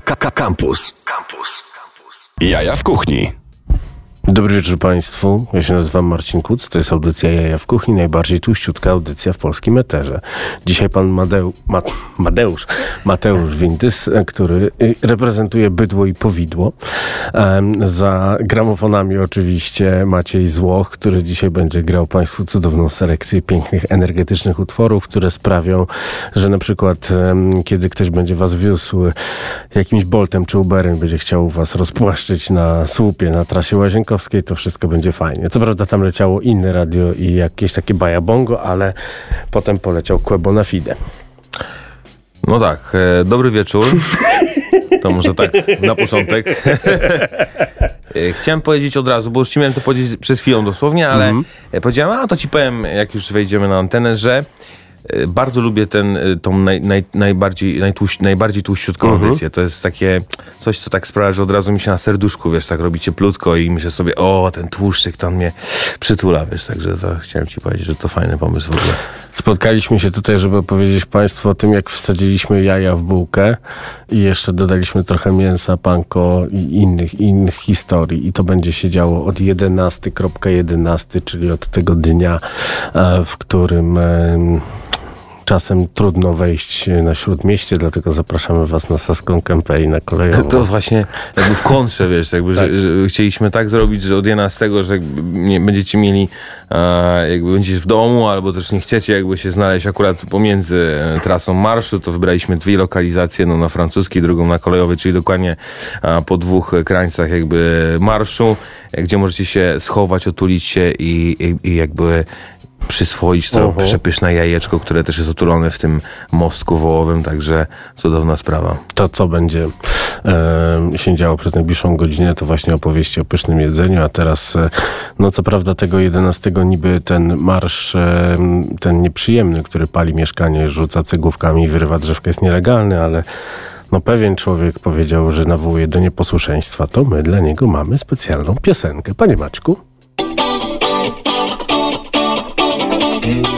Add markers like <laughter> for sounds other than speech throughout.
Campus. Campus. Jaja w kuchni. Dobry wieczór Państwu. Ja się nazywam Marcin Kuc. To jest audycja Jaja w Kuchni, najbardziej tłuściutka audycja w polskim eterze. Dzisiaj pan Madeu, Ma, Madeusz, Mateusz Windys, który y, reprezentuje bydło i powidło. Um, za gramofonami oczywiście Maciej Złoch, który dzisiaj będzie grał Państwu cudowną selekcję pięknych, energetycznych utworów, które sprawią, że na przykład um, kiedy ktoś będzie Was wiózł jakimś Boltem czy Uberem, będzie chciał Was rozpłaszczyć na słupie, na trasie Łazienkowskiej, to wszystko będzie fajnie. Co prawda tam leciało inne radio i jakieś takie bajabongo, ale potem poleciał Quebo na Fide. No tak, e, dobry wieczór. <laughs> To może tak na początek. <laughs> E, Chciałem powiedzieć od razu, bo już ci miałem to powiedzieć przed chwilą dosłownie, ale Mhm. e, powiedziałem, a to ci powiem, jak już wejdziemy na antenę, że bardzo lubię ten, e, tą naj, naj, najbardziej, najtłuś, najbardziej tłuściutką Mhm. audycję. To jest takie coś, co tak sprawia, że od razu mi się na serduszku, wiesz, tak robicie plutko i myślę sobie, o, ten tłuszczyk tam mnie przytula, wiesz, także to chciałem ci powiedzieć, że to fajny pomysł w ogóle. Spotkaliśmy się tutaj, żeby opowiedzieć Państwu o tym, jak wsadziliśmy jaja w bułkę i jeszcze dodaliśmy trochę mięsa, panko i innych, innych historii. I to będzie się działo od 11.11, czyli od tego dnia, e, w którym czasem trudno wejść na śródmieście, dlatego zapraszamy Was na Saską Kępę i na kolejową. <laughs> To właśnie jakby w kontrze, wiesz, jakby, Tak. że, że chcieliśmy tak zrobić, że od 11, że będziecie mieli, e, jakby będziecie w domu, albo też nie chcecie jakby się znaleźć akurat pomiędzy e, trasą marszu, to wybraliśmy dwie lokalizacje, jedną na francuskiej, drugą na kolejowej, czyli dokładnie e, po dwóch krańcach jakby marszu, e, gdzie możecie się schować, otulić się i, i, i jakby przyswoić to przepyszne jajeczko, które też jest otulone w tym mostku wołowym, także cudowna sprawa. to, co będzie e, się działo przez najbliższą godzinę, to właśnie opowieści o pysznym jedzeniu, a teraz, e, no co prawda tego 11 niby ten marsz, e, ten nieprzyjemny, który pali mieszkanie, rzuca cegłówkami, wyrywa drzewkę, jest nielegalny, ale no pewien człowiek powiedział, że nawołuje do nieposłuszeństwa, to my dla niego mamy specjalną piosenkę. Panie Maćku? Jaja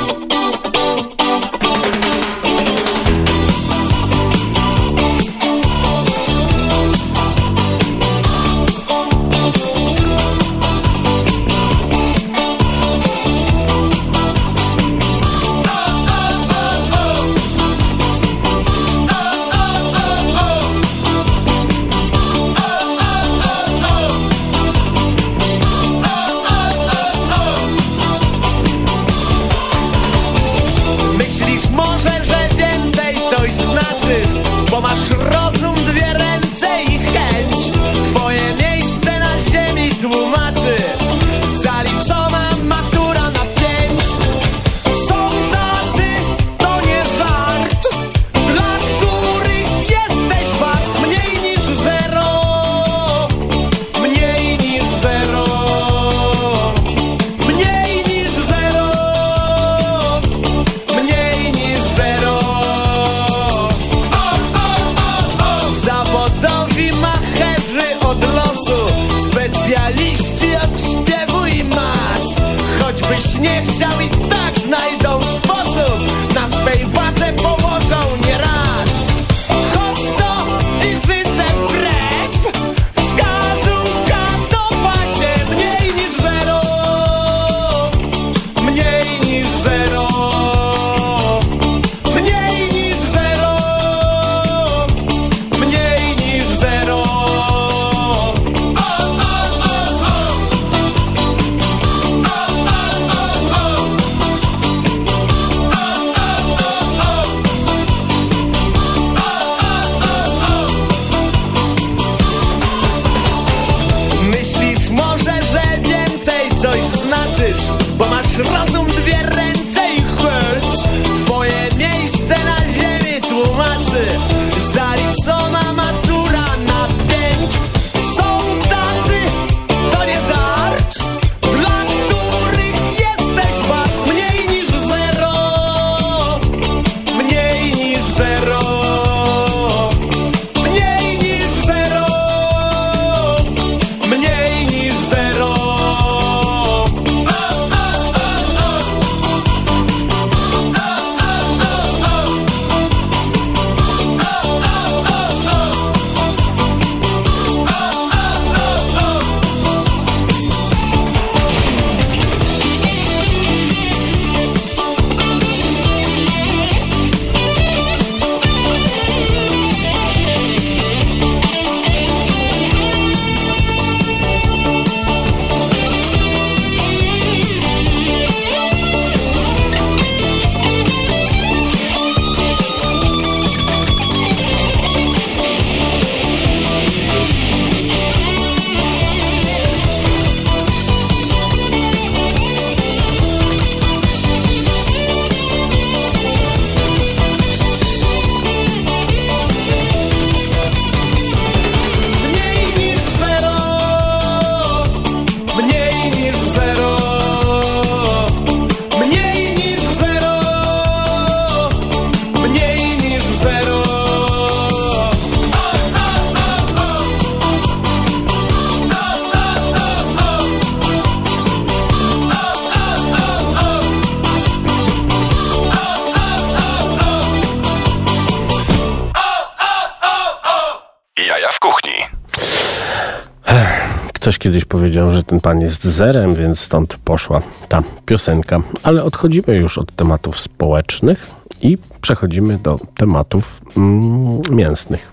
zerem, więc stąd poszła ta piosenka. Ale odchodzimy już od tematów społecznych i przechodzimy do tematów mm, mięsnych.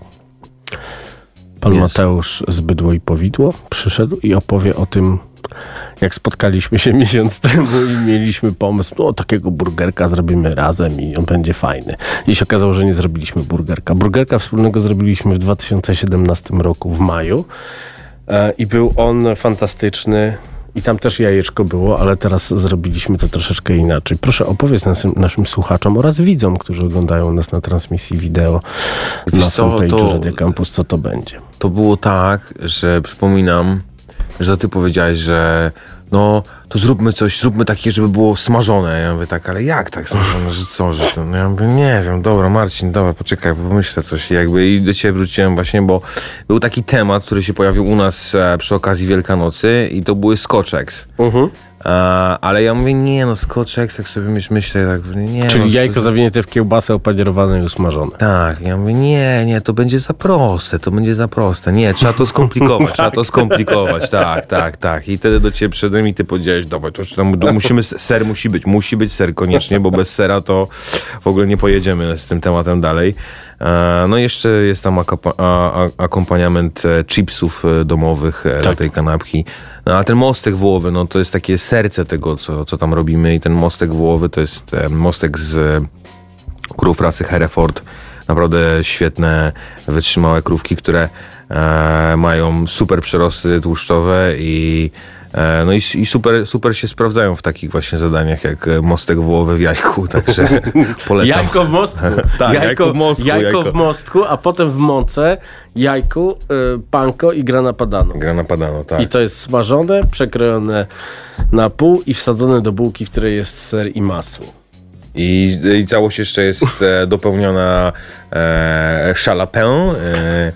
Pan Mięso. Mateusz z Bydło i Powidło przyszedł i opowie o tym, jak spotkaliśmy się <laughs> miesiąc temu i mieliśmy pomysł, no takiego burgerka zrobimy razem i on będzie fajny. I się okazało, że nie zrobiliśmy burgerka. Burgerka wspólnego zrobiliśmy w 2017 roku w maju e, i był on fantastyczny. I tam też jajeczko było, ale teraz zrobiliśmy to troszeczkę inaczej. Proszę opowiedz naszym, naszym słuchaczom oraz widzom, którzy oglądają nas na transmisji wideo Wiesz na fanpage'u Radio Campus, co to będzie. to było tak, że przypominam, że ty powiedziałeś, że no to zróbmy coś, zróbmy takie, żeby było smażone. Ja mówię tak, ale jak tak smażone, że co, że to? No Ja mówię, nie wiem, dobra Marcin, dobra, poczekaj, pomyślę coś. I jakby i do ciebie wróciłem właśnie, bo był taki temat, który się pojawił u nas e, przy okazji Wielkanocy i to były skoczeks. E, ale ja mówię, nie no, skoczeks, tak sobie myśl, myślę, tak, nie Czyli no, jajko zawinięte w kiełbasę opanierowane i usmażone. tak, ja mówię, nie, nie, to będzie za proste, to będzie za proste. Nie, trzeba to skomplikować, <laughs> trzeba to skomplikować, tak, tak, tak. I wtedy do ciebie przyszedłem i ty powiedziałeś, dawaj, to, to musimy, ser musi być, musi być ser koniecznie, bo bez sera to w ogóle nie pojedziemy z tym tematem dalej. E, No i jeszcze jest tam akompaniament e, chipsów e, domowych e, do Tak. tej kanapki. No a ten mostek wołowy, no to jest takie serce tego, co, co tam robimy i ten mostek wołowy to jest mostek z krów rasy Hereford. Naprawdę świetne, wytrzymałe krówki, które mają super przyrosty tłuszczowe i, no i, i super, super się sprawdzają w takich właśnie zadaniach jak e, mostek wołowy w jajku, <laughs> także polecam. Jajko w mostku. <laughs> Tak, jajko w mostku, Jajko, jajko. w mostku, a potem w mące, jajku, y, panko i grana padano. Gra napadano, tak. I to jest smażone, przekrojone na pół i wsadzone do bułki, w której jest ser i masło. I, I całość jeszcze jest e, <laughs> dopełniona e, szalapę e,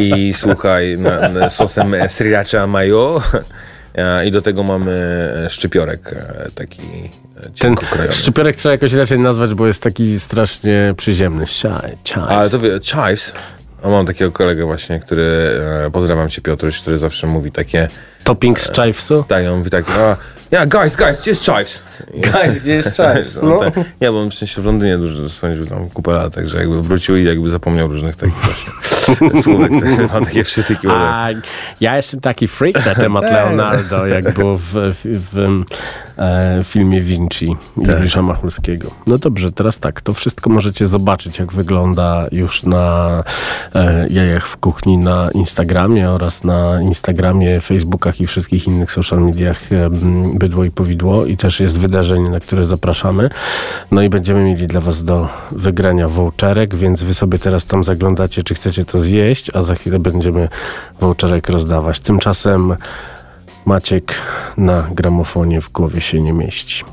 i słuchaj, na, na sosem sriracha mayo. E, I do tego mamy e, szczypiorek e, taki Ten cienko krojony. szczypiorek trzeba jakoś inaczej nazwać, bo jest taki strasznie przyziemny. Chai. Ale to wie, chives. A mam takiego kolegę właśnie, który, pozdrawiam cię Piotruś, który zawsze mówi takie, Topping z chives'u? tak, on mówi tak, a, yeah, guys, guys, gdzie jest chives? Guys, gdzie jest chives? <laughs> No. No. Tak. Nie, bo on w sensie w Londynie dużo spędził tam kupę lat, także jakby wrócił i jakby zapomniał różnych takich <laughs> właśnie <laughs> słówek, <laughs> ma takie przytyki. tak. A ja jestem taki freak na temat <laughs> Leonardo, jak było w, w, w e, filmie Vinci Juliusza Machulskiego. No dobrze, teraz tak, to wszystko możecie zobaczyć, jak wygląda już na e, jajach w kuchni na Instagramie oraz na Instagramie, Facebookach i wszystkich innych social mediach e, Bydło i Powidło i też jest wydarzenie, na które zapraszamy. No i będziemy mieli dla was do wygrania voucherek, więc wy sobie teraz tam zaglądacie, czy chcecie to zjeść, a za chwilę będziemy voucherek rozdawać. Tymczasem Maciek na gramofonie w głowie się nie mieści.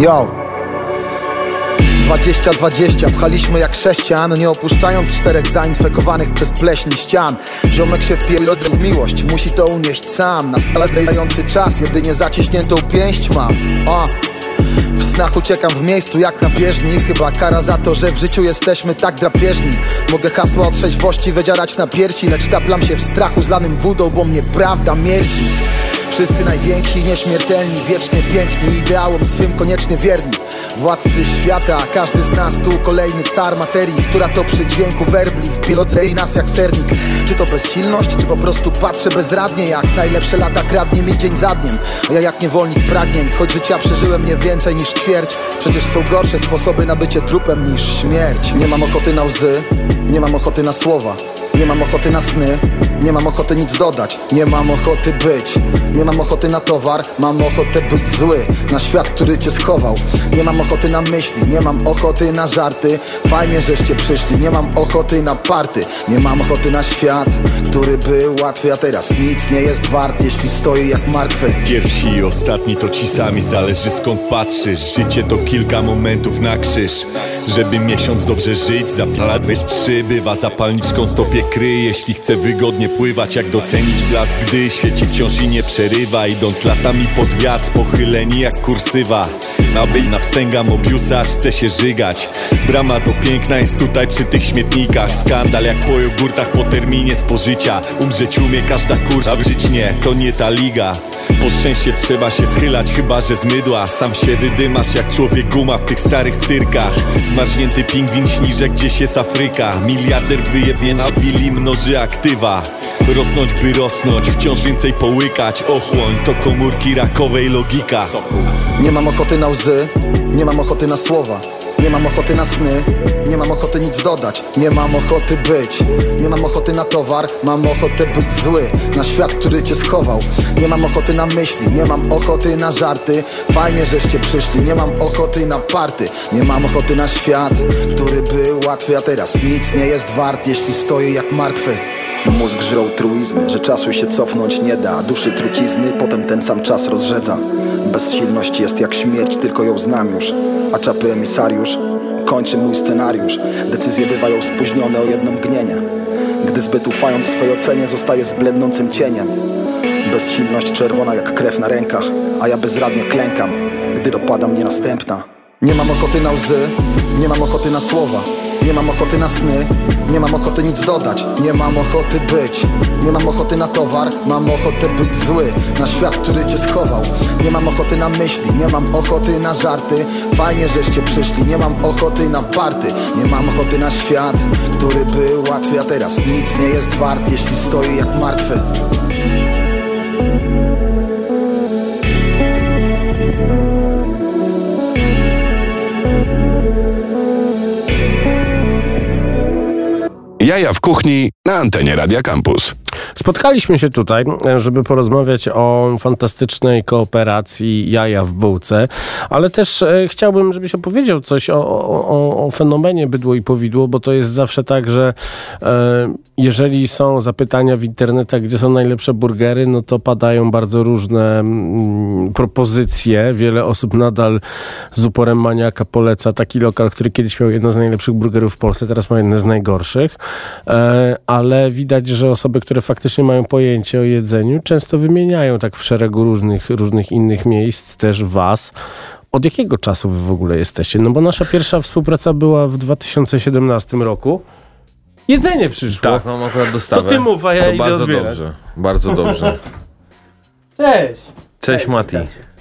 Yo! 20-20 pchaliśmy jak sześcian Nie opuszczając czterech zainfekowanych przez pleśń ścian. Ziomek się wpierdolił w miłość Musi to unieść sam. Na stale dający czas Jedynie zaciśniętą pięść mam o. W snach uciekam w miejscu jak na bieżni. Chyba kara za to, że w życiu jesteśmy tak drapieżni. Mogę hasła o trzeźwości wydzierać na piersi Lecz taplam się w strachu zlanym wódą Bo mnie prawda mierzi. Wszyscy najwięksi, nieśmiertelni, wiecznie piękni Ideałom swym koniecznie wierni Władcy świata, każdy z nas tu kolejny car materii Która to przy dźwięku werbli wpielodrei nas jak sernik. Czy to bezsilność, czy po prostu patrzę bezradnie Jak najlepsze lata kradnie mi dzień za dniem. Ja jak niewolnik pragnień, choć życia przeżyłem nie więcej niż ćwierć Przecież są gorsze sposoby na bycie trupem niż śmierć. Nie mam ochoty na łzy, nie mam ochoty na słowa nie mam ochoty na sny, nie mam ochoty nic dodać Nie mam ochoty być, nie mam ochoty na towar Mam ochotę być zły, na świat, który cię schował. Nie mam ochoty na myśli, nie mam ochoty na żarty Fajnie, żeście przyszli, nie mam ochoty na party Nie mam ochoty na świat, który był łatwy A teraz nic nie jest wart, jeśli stoi jak martwy. Pierwsi i ostatni to ci sami, zależy skąd patrzysz. Życie to kilka momentów na krzyż. Żeby miesiąc dobrze żyć, zapladłeś trzy Bywa zapalniczką stopie kryje Jeśli chce wygodnie pływać Jak docenić blask, gdy świeci wciąż i nie przerywa Idąc latami pod wiatr Pochyleni jak kursywa. Nabyć na wstęga Mobiusa Aż chce się żygać. Brama to piękna jest tutaj przy tych śmietnikach. Skandal jak po jogurtach po terminie spożycia. Umrzeć umie każda kurza, żyć nie, to nie ta liga. Po szczęście trzeba się schylać, chyba że z mydła. Sam się wydymasz jak człowiek guma w tych starych cyrkach. Zmarznięty pingwin śni, że gdzieś jest Afryka. Miliarder wyjebnie na willi, mnoży aktywa. Rosnąć by rosnąć, wciąż więcej połykać. Ochłoń to komórki rakowej logika. Nie mam ochoty na łzy, nie mam ochoty na słowa Nie mam ochoty na sny, nie mam ochoty nic dodać Nie mam ochoty być, nie mam ochoty na towar Mam ochotę być zły, na świat, który cię schował. Nie mam ochoty na myśli, nie mam ochoty na żarty. Fajnie, żeście przyszli, nie mam ochoty na party. Nie mam ochoty na świat, który był łatwy A teraz nic nie jest wart, jeśli stoję jak martwy. Mózg żrą truizmy, że czasu się cofnąć nie da Duszy trucizny, potem ten sam czas rozrzedza. Bezsilność jest jak śmierć, tylko ją znam już A czapy emisariusz kończy mój scenariusz. Decyzje bywają spóźnione o jedno mgnienie. Gdy zbyt ufając swej ocenie zostaje z blednącym cieniem. Bezsilność czerwona jak krew na rękach A ja bezradnie klękam, gdy dopada mnie następna. Nie mam ochoty na łzy, nie mam ochoty na słowa Nie mam ochoty na sny, nie mam ochoty nic dodać Nie mam ochoty być, nie mam ochoty na towar Mam ochotę być zły, na świat, który cię schował. Nie mam ochoty na myśli, nie mam ochoty na żarty. Fajnie, żeście przyszli, nie mam ochoty na party. Nie mam ochoty na świat, który był łatwy A teraz nic nie jest wart, jeśli stoi jak martwy Jaja w kuchni na antenie Radia Campus. Spotkaliśmy się tutaj, żeby porozmawiać o fantastycznej kooperacji jaja w bułce, ale też e, chciałbym, żebyś opowiedział coś o, o, o fenomenie bydło i powidło, bo to jest zawsze tak, że e, jeżeli są zapytania w internetach, gdzie są najlepsze burgery, no to padają bardzo różne mm, propozycje. Wiele osób nadal z uporem maniaka poleca taki lokal, który kiedyś miał jedno z najlepszych burgerów w Polsce, teraz ma jedne z najgorszych, e, ale widać, że osoby, które faktycznie mają pojęcie o jedzeniu, często wymieniają tak w szeregu różnych, różnych innych miejsc też was. Od jakiego czasu wy w ogóle jesteście? No bo nasza pierwsza współpraca była w 2017 roku. Jedzenie przyszło. Tak, mam akurat dostawę. To ty mów, a ja to idę bardzo odbierać. dobrze, bardzo dobrze. Cześć. Cześć Mati.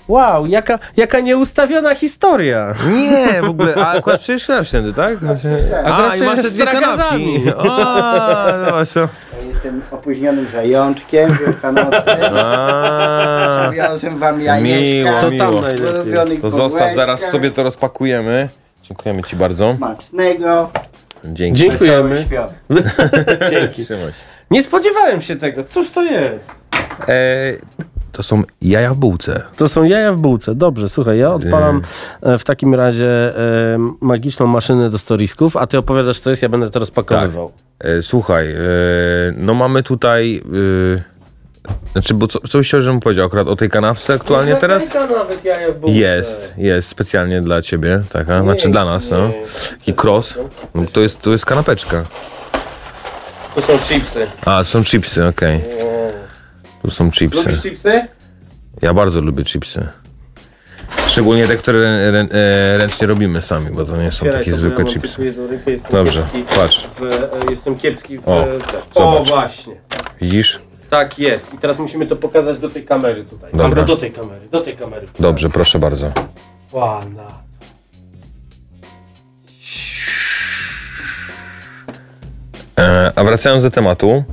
Wow, jaka, jaka nieustawiona historia. Nie, w ogóle, a akurat przyjechałeś wtedy, tak? Znaczy, Akurat a, i masz te dwie kanapki. A, no właśnie. Jestem opóźnionym zajączkiem wielkanocnym. A, Przywiozłem wam Miło, jajeczka. To miło. tam najlepiej. ulubionych To zostaw, zaraz sobie to rozpakujemy. Dziękujemy ci bardzo. Smacznego. Dzięki. Dziękujemy. <laughs> Dzięki. Nie spodziewałem się tego. Cóż to jest? E, to są jaja w bułce. To są jaja w bułce. Dobrze, słuchaj, ja odpalam e, w takim razie e, magiczną maszynę do storisków, a ty opowiadasz co jest, ja będę to rozpakowywał. E, słuchaj, e, no mamy tutaj... Znaczy, bo co, coś żebym powiedział akurat o tej kanapce aktualnie teraz? nawet jaja w bułce. Jest, jest, specjalnie dla ciebie, taka, znaczy Nie, dla nas, no. nie. Taki cross. No, to, jest, to jest kanapeczka. Tu są chipsy. A, to są chipsy, okej. Tu są chipsy. Lubisz chipsy? Ja bardzo lubię chipsy. Szczególnie te, które rę, rę, e, ręcznie robimy sami, bo to nie są Otwieraj takie to, zwykłe chipsy. Dobrze, kiepski patrz. W, e, jestem kiepski w... O, o, właśnie. Widzisz? Tak jest. I teraz musimy to pokazać do tej kamery tutaj. Dobra. Dobra, do tej kamery, do tej kamery. Dobrze, proszę bardzo. Ładna. E, a wracając do tematu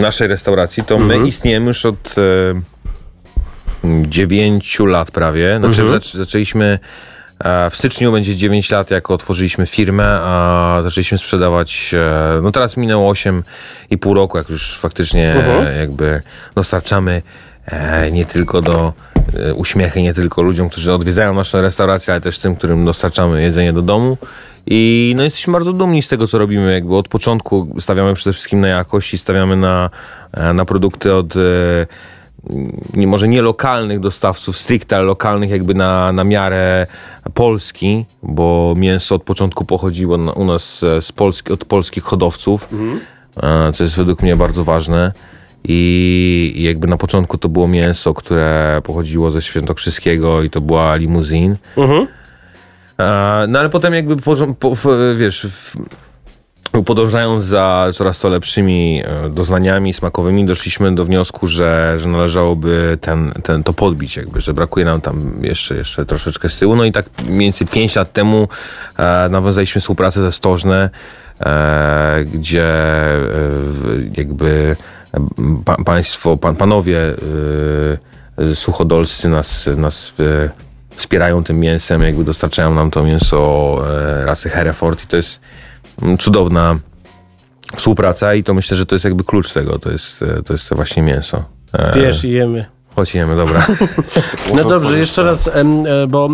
naszej restauracji, to my istniejemy już od e, 9 lat prawie. Znaczy zac- zaczęliśmy e, w styczniu będzie 9 lat, jak otworzyliśmy firmę, a zaczęliśmy sprzedawać, e, no teraz minęło 8,5 roku, jak już faktycznie e, jakby dostarczamy e, nie tylko do uśmiechy, nie tylko ludziom, którzy odwiedzają naszą restaurację, ale też tym, którym dostarczamy jedzenie do domu. I no jesteśmy bardzo dumni z tego, co robimy. Jakby od początku stawiamy przede wszystkim na jakość i stawiamy na, e, na produkty od e, nie, może nie lokalnych dostawców stricte, ale lokalnych jakby na, na miarę Polski, bo mięso od początku pochodziło na, u nas e, z Polski, od polskich hodowców. e, co jest według mnie bardzo ważne. I i jakby na początku to było mięso, które pochodziło ze Świętokrzyskiego i to była limuzin. E, No ale potem jakby po, wiesz, podążając za coraz to lepszymi e, doznaniami smakowymi, doszliśmy do wniosku, że, że należałoby ten, ten, to podbić, jakby, że brakuje nam tam jeszcze, jeszcze troszeczkę z tyłu. No i tak mniej więcej 5 lat temu e, nawiązaliśmy współpracę ze Stożne, e, gdzie e, jakby pa, państwo, pan, panowie e, suchodolscy nas, nas e, wspierają tym mięsem, jakby dostarczają nam to mięso e, rasy Hereford i to jest mm, cudowna współpraca i to myślę, że to jest jakby klucz tego, to jest, e, to jest to właśnie mięso. E, Wiesz i jemy. Chodź jemy, dobra. <laughs> No dobrze, jeszcze raz, e, bo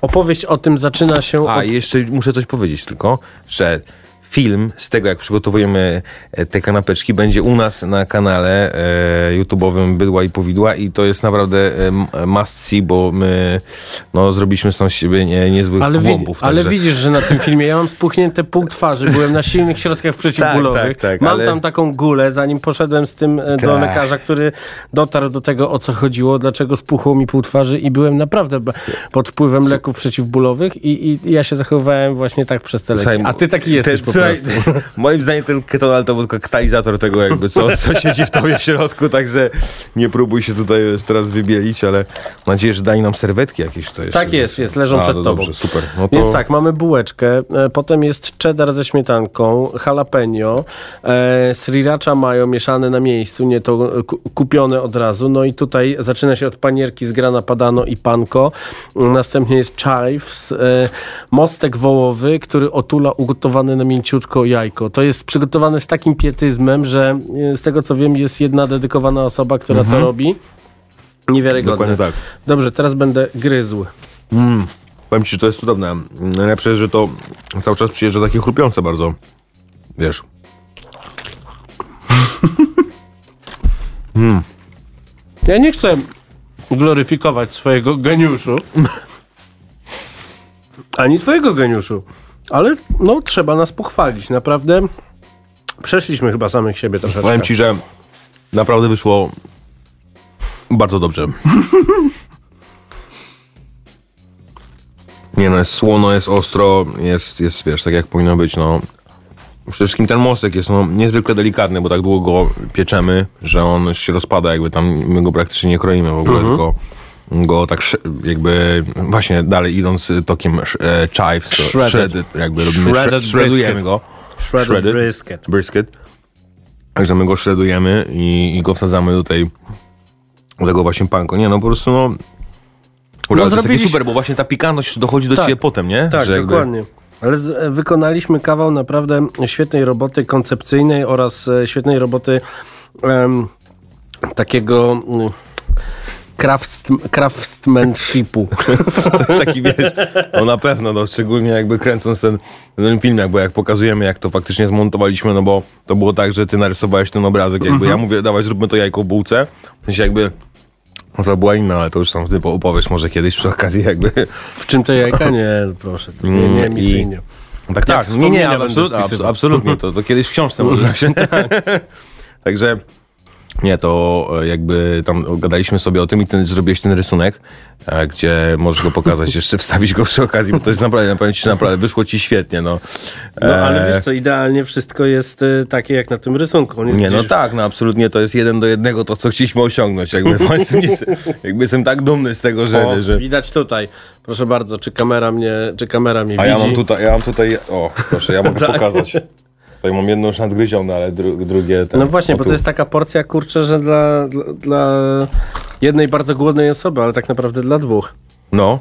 opowieść o tym zaczyna się A, od... jeszcze muszę coś powiedzieć tylko, że film z tego, jak przygotowujemy e, te kanapeczki, będzie u nas na kanale e, YouTube'owym Bydła i Powidła i to jest naprawdę e, must see, bo my no, zrobiliśmy stąd siebie nie, niezłych Ale, wi- głąbów. ale także- widzisz, że na tym filmie ja mam spuchnięte pół twarzy, byłem na silnych środkach przeciwbólowych. tak, tak, mam ale- tam taką gulę, zanim poszedłem z tym e, do Tak. lekarza, który dotarł do tego, o co chodziło, dlaczego spuchło mi pół twarzy i byłem naprawdę pod wpływem leków przeciwbólowych i, i ja się zachowywałem właśnie tak przez te leki. A ty taki jesteś te- po <laughs> Moim zdaniem ten ketonal to był tylko katalizator tego jakby, co, co siedzi w tobie w środku, także nie próbuj się tutaj teraz wybielić, ale mam nadzieję, że dali nam serwetki jakieś jeszcze. Tak jest, jest, leżą A, przed no tobą. Dobrze, super. No to... Więc tak, mamy bułeczkę, e, potem jest cheddar ze śmietanką, jalapeno, e, sriracha mayo mieszane na miejscu, nie to ku- kupione od razu. No i tutaj zaczyna się od panierki z grana padano i panko. Następnie jest chives, e, mostek wołowy, który otula ugotowany na mięciutko jajko. To jest przygotowane z takim pietyzmem, że e, z tego co wiem jest jedna dedykowana osoba, która to robi. Niewiarygodne. Dokładnie tak. Dobrze, teraz będę gryzł. Powiem ci, że to jest cudowne. Najlepsze że to cały czas przyjeżdża takie chrupiące bardzo. Wiesz. Ja nie chcę gloryfikować swojego geniuszu. <laughs> Ani twojego geniuszu. Ale no, trzeba nas pochwalić. Naprawdę przeszliśmy chyba samych siebie troszeczkę. Powiem ci, że naprawdę wyszło bardzo dobrze. Nie no, jest słono, jest ostro, jest, jest wiesz, tak jak powinno być, no. Przede wszystkim ten mostek jest no, niezwykle delikatny, bo tak długo go pieczemy, że on się rozpada, jakby tam my go praktycznie nie kroimy w ogóle, tylko go tak jakby właśnie dalej idąc y, tokiem e, chives, to Shredded. shredded, jakby robimy, Shredded shred- shreddujemy brisket. go. Shredded brisket. brisket. Także my go shredujemy i, i go wsadzamy do tej do tego właśnie panko. Nie no, po prostu no... No, to zrobiliśmy- super, bo właśnie ta pikantność dochodzi do Tak. ciebie potem, nie? Tak, Że jakby- dokładnie. Ale z, e, wykonaliśmy kawał naprawdę świetnej roboty koncepcyjnej oraz e, świetnej roboty em, takiego mm, craft, craftsmanshipu. <laughs> To jest taki, wiesz, no na pewno, no szczególnie jakby kręcąc ten, ten film, jakby jak pokazujemy, jak to faktycznie zmontowaliśmy, no bo to było tak, że ty narysowałeś ten obrazek, jakby ja mówię, dawaj zróbmy to jajko w bułce, w sensie jakby to była inna, ale to już tam ty opowiesz może kiedyś przy okazji jakby. W czym to jajka? Nie, proszę. To nie, nie Mm, misyjnie. Tak, tak, nie, nie, absolut, absolutnie, to, to kiedyś w książce może <laughs> się. <laughs> Także nie, to e, jakby tam gadaliśmy sobie o tym i ten, zrobiłeś ten rysunek, e, gdzie możesz go pokazać, <laughs> jeszcze wstawić go przy okazji, bo to jest naprawdę, powiem ci, naprawdę wyszło ci świetnie, no. No ale E, wiesz co, idealnie wszystko jest takie jak na tym rysunku. Nie, no gdzieś- tak, no absolutnie to jest jeden do jednego to, co chcieliśmy osiągnąć. Jakby, <laughs> jakby jestem tak dumny z tego, że... O, że Widać tutaj. Proszę bardzo, czy kamera mnie, czy kamera mnie a ja widzi? mam tutaj, ja mam tutaj, o proszę, ja mogę <laughs> Tak. pokazać. Tutaj mam jedno już nadgryzione, ale dru, drugie... Ten, No właśnie, bo tu. to jest taka porcja, kurczę, że dla, dla, dla jednej bardzo głodnej osoby, ale tak naprawdę dla dwóch. No.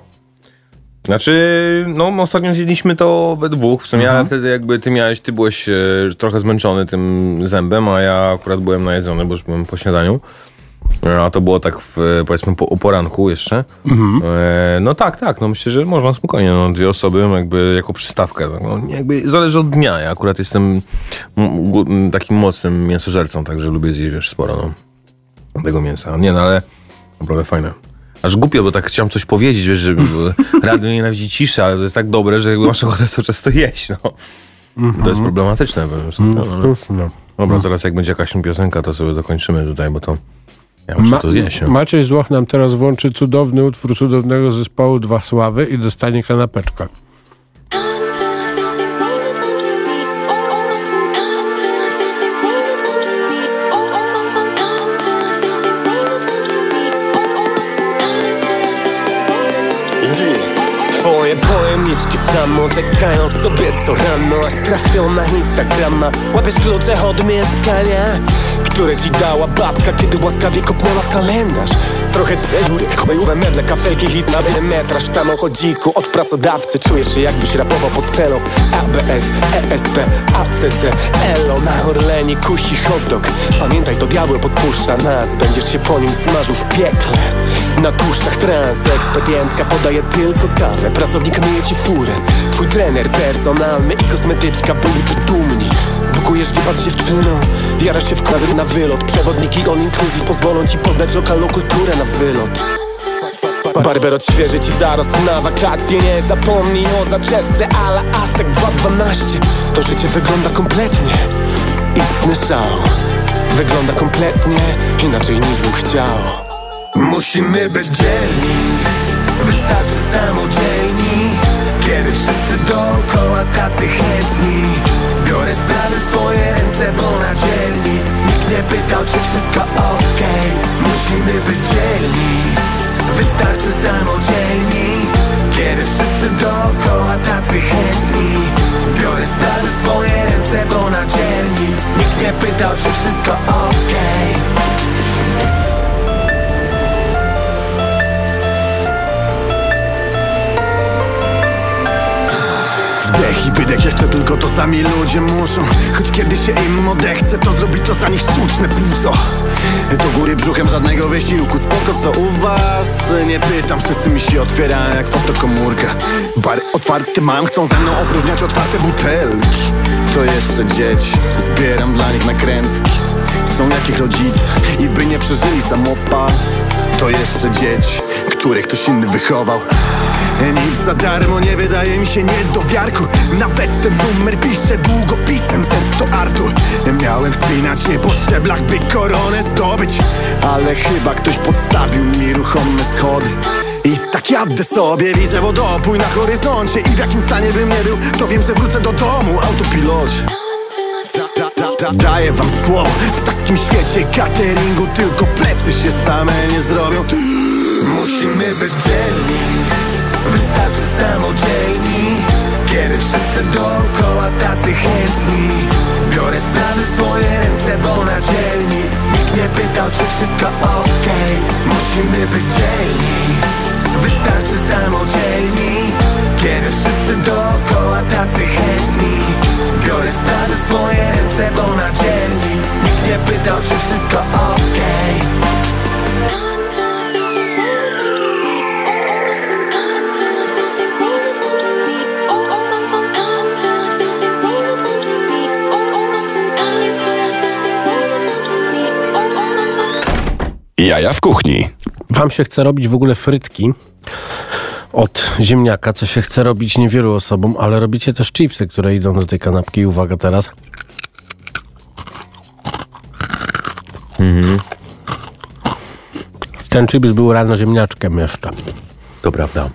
Znaczy, no ostatnio zjedliśmy to we dwóch, w sumie, Mhm. ale wtedy jakby ty miałeś, ty byłeś e, trochę zmęczony tym zębem, a ja akurat byłem najedzony, bo już byłem po śniadaniu. A to było tak w, e, powiedzmy po, o poranku jeszcze. Mhm. E, no tak, tak, no myślę, że można spokojnie, no dwie osoby jakby jako przystawkę. No, nie, jakby zależy od dnia, ja akurat jestem takim mocnym mięsożercą, także lubię zjeść wiesz, sporo, no. Tego mięsa. Nie no, ale naprawdę fajne. Aż głupio, bo tak chciałem coś powiedzieć, wiesz, że bo <laughs> radio nienawidzi ciszy, ale to jest tak dobre, że jakby masz ochotę cały czas to jeść, no. To jest problematyczne. po prostu. No, ale- No. Dobra, zaraz jak będzie jakaś piosenka, to sobie dokończymy tutaj, bo to ja muszę to zjeść. no. Maciej Złoch nam teraz włączy cudowny utwór cudownego zespołu Dwa Sławy i dostanie kanapeczkę. Twoje pojemniczki samo czekają sobie co rano Aż trafią na Instagrama Łapiesz klucze od mieszkania Które ci dała babka, kiedy łaskawie kopnęła w kalendarz. Trochę góry, bojowe meble, kafelki, hit na metraż W samochodziku. Od pracodawcy Czujesz się jakbyś rapował pod celą. ABS, ESP, ACC, ELO. Na Orlenie kusi hot dog. Pamiętaj, to diabeł podpuszcza nas. Będziesz się po nim smażył w piekle. Na tłuszczach trans, ekspedientka podaje tylko kawę Pracownik myje ci furę. Twój trener personalny i kosmetyczka byliby dumni Bukujesz wypad z dziewczyną Jarasz się w klawy na wylot. Przewodniki on inclusive pozwolą ci poznać lokalną kulturę na wylot. Barber odświeży ci zarost. Na wakacje Nie zapomnij o zaczesce. Ala Aztek 212 To życie wygląda kompletnie. Istny szał. Wygląda kompletnie inaczej niż bym chciał. Musimy być dzielni. Wystarczy samodzielni. Kiedy wszyscy dookoła tacy chętni Biorę sprawy w swoje ręce, bo na dzielni Nikt nie pytał, czy wszystko okej. Musimy być dzielni Wystarczy samodzielni. Kiedy wszyscy dookoła tacy chętni. Biorę sprawy w swoje ręce, bo na dzielni Nikt nie pytał, czy wszystko okej Wdech i wydech jeszcze tylko to sami ludzie muszą. Choć kiedy się im odechce to zrobi to za nich sztuczne płuco. Do góry brzuchem żadnego wysiłku. Spoko co u was? Nie pytam, wszyscy mi się otwierają jak fotokomórka. Bary otwarte mam, chcą ze mną opróżniać otwarte butelki. To jeszcze dzieci, zbieram dla nich nakrętki. Są jakich rodzice i by nie przeżyli samopas. To jeszcze dzieci, które ktoś inny wychował. Nic za darmo nie wydaje mi się nie do wiarku Nawet ten numer piszę długopisem ze 100 Artur Miałem wspinać się po szczeblach, by koronę zdobyć. Ale chyba ktoś podstawił mi ruchome schody. I tak jadę sobie, widzę wodopój na horyzoncie. I w jakim stanie bym nie był, to wiem, że wrócę do domu Autopilocie Da, da, da, Daję wam słowo, w takim świecie cateringu Tylko plecy się same nie zrobią Musimy być dzielni. Wystarczy samodzielni. Kiedy wszyscy dookoła tacy chętni. Biorę sprawy swoje ręce, bo na dzielni. Nikt nie pytał, czy wszystko okej. Musimy być dzielni. Wystarczy samodzielni. Kiedy wszyscy dookoła tacy chętni. Biorę sprawy swoje ręce, bo na dzielni. Nikt nie pytał, czy wszystko okej Jaja w kuchni. Wam się chce robić w ogóle frytki od ziemniaka, co się chce robić niewielu osobom, ale robicie też chipsy, które idą do tej kanapki. Uwaga teraz. Ten chips był rano ziemniaczkiem jeszcze. To prawda.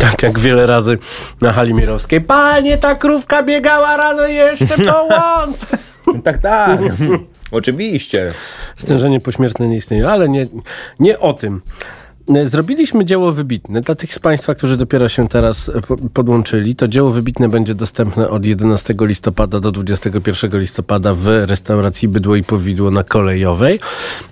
Tak jak wiele razy na hali mirowskiej. Panie, ta krówka biegała rano jeszcze <laughs> po łące. Tak, tak. Oczywiście. Stężenie pośmiertne nie istnieje, ale nie, nie o tym. Zrobiliśmy dzieło wybitne. Dla tych z Państwa, którzy dopiero się teraz po- podłączyli, to dzieło wybitne będzie dostępne od 11 listopada do 21 listopada w restauracji Bydło i Powidło na Kolejowej,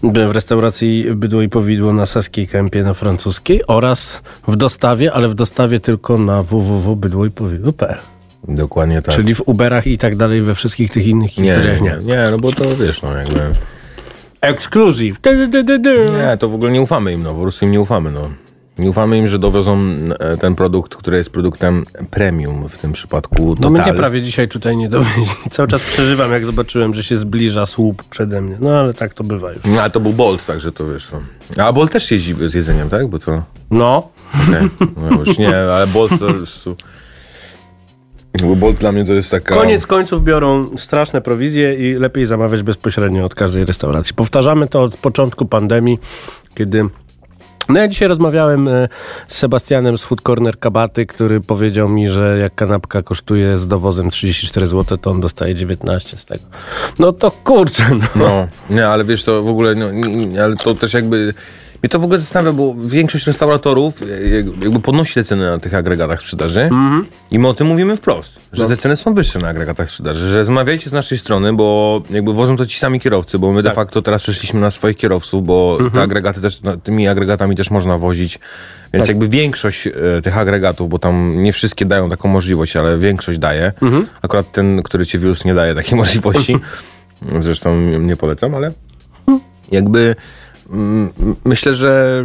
w restauracji Bydło i Powidło na Saskiej Kępie na Francuskiej oraz w dostawie, ale w dostawie tylko na www.bydłoipowidło.pl. Dokładnie tak. Czyli w Uberach i tak dalej, we wszystkich tych innych nie, historiach nie, nie, no bo to wiesz, no jakby... Du. Nie, to w ogóle nie ufamy im, no po prostu im nie ufamy, no. Nie ufamy im, że dowiozą e, ten produkt, który jest produktem premium w tym przypadku. No mnie Total. prawie dzisiaj tutaj nie dowieźli. <laughs> Cały czas przeżywam, jak zobaczyłem, że się zbliża słup przede mnie. No ale tak to bywa już. No ale to był Bolt, także to wiesz. No. A Bolt też jeździ z jedzeniem, tak? Bo to... No, Okay. No już nie, ale Bolt to... Bo Bolt dla mnie to jest taka... Koniec końców biorą straszne prowizje i lepiej zamawiać bezpośrednio od każdej restauracji. Powtarzamy to od początku pandemii, kiedy. No ja dzisiaj rozmawiałem e, z Sebastianem z Food Corner Kabaty, który powiedział mi, że jak kanapka kosztuje z dowozem 34 zł, to on dostaje 19 z tego. No to kurczę, no. No, nie, ale wiesz, to w ogóle, no, nie, ale to też jakby... Mnie to w ogóle zastanawia, bo większość restauratorów e, jak- jakby podnosi te ceny na tych agregatach sprzedaży i my o tym mówimy wprost, że te ceny są wyższe na agregatach sprzedaży, że zamawiajcie z naszej strony, bo jakby wożą to ci sami kierowcy, bo my de facto teraz przeszliśmy na swoich kierowców, bo te agregaty też, no, tymi agregatami też można wozić, więc jakby większość e, tych agregatów, bo tam nie wszystkie dają taką możliwość, ale większość daje, akurat ten, który ci wiózł nie daje takiej <laughs> możliwości, <laughs> zresztą nie polecam, ale jakby mm, myślę, że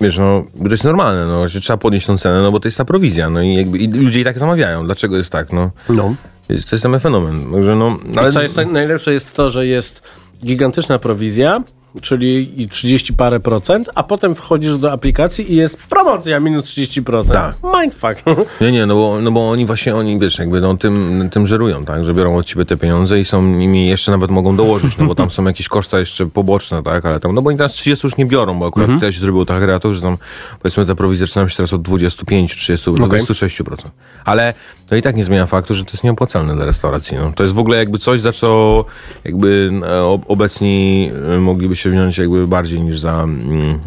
wiesz, no, to jest normalne, no, że trzeba podnieść tą cenę, no bo to jest ta prowizja, no i jakby i ludzie i tak zamawiają. Dlaczego jest tak, no? no. Jest, to jest ten fenomen. Także no, Ale co jest najlepsze jest to, że jest gigantyczna prowizja, czyli i 30 parę procent, a potem wchodzisz do aplikacji i jest promocja minus 30%. Tak. Mindfuck. Nie, nie, no bo, no bo oni właśnie, oni, wiesz, jakby no, tym, tym żerują, tak, że biorą od ciebie te pieniądze i są nimi jeszcze nawet mogą dołożyć, no bo tam są jakieś koszta jeszcze poboczne, tak, ale tam, no bo oni teraz 30 już nie biorą, bo akurat też zrobił tak agregator, że tam, powiedzmy, te prowizje zaczynają się teraz od 25, 30, 26%. Ale to i tak nie zmienia faktu, że to jest nieopłacalne dla restauracji, no. To jest w ogóle jakby coś, za co jakby e, ob- obecni e, mogliby się wziąć jakby bardziej niż za mm,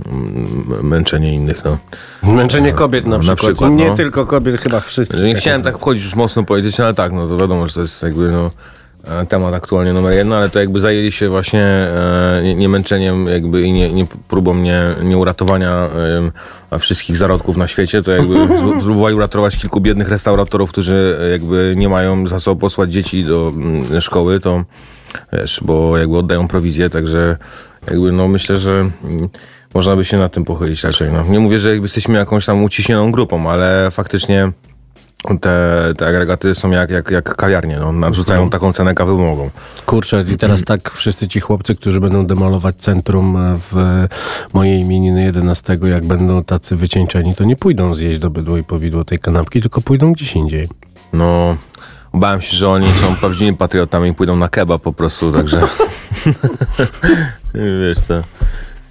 męczenie innych, no. Męczenie kobiet na Na przykład. przykład, nie no. tylko kobiet, chyba wszystkich. Nie chciałem tak wchodzić już mocno politycznie, ale tak, no to wiadomo, że to jest jakby no, e, temat aktualnie numer jeden, ale to jakby zajęli się właśnie e, nie, nie męczeniem jakby i nie, nie próbą nie, nie uratowania e, wszystkich zarodków na świecie, to jakby <laughs> z- próbowali uratować kilku biednych restauratorów, którzy e, jakby nie mają za co posłać dzieci do mm, szkoły, to wiesz, bo jakby oddają prowizję, także jakby no myślę, że mm, można by się nad tym pochylić raczej. No. Nie mówię, że jakby jesteśmy jakąś tam uciśnioną grupą, ale faktycznie te, te agregaty są jak, jak, jak kawiarnie, no, narzucają taką cenę kawy mogą. Kurczę, i teraz tak wszyscy ci chłopcy, którzy będą demolować centrum e, w mojej imieniny 11, jak będą tacy wycieńczeni, to nie pójdą zjeść do bydło i powidło tej kanapki, tylko pójdą gdzieś indziej. No, bałem się, że oni są prawdziwymi patriotami i pójdą na kebab po prostu, także <laughs> wiesz, to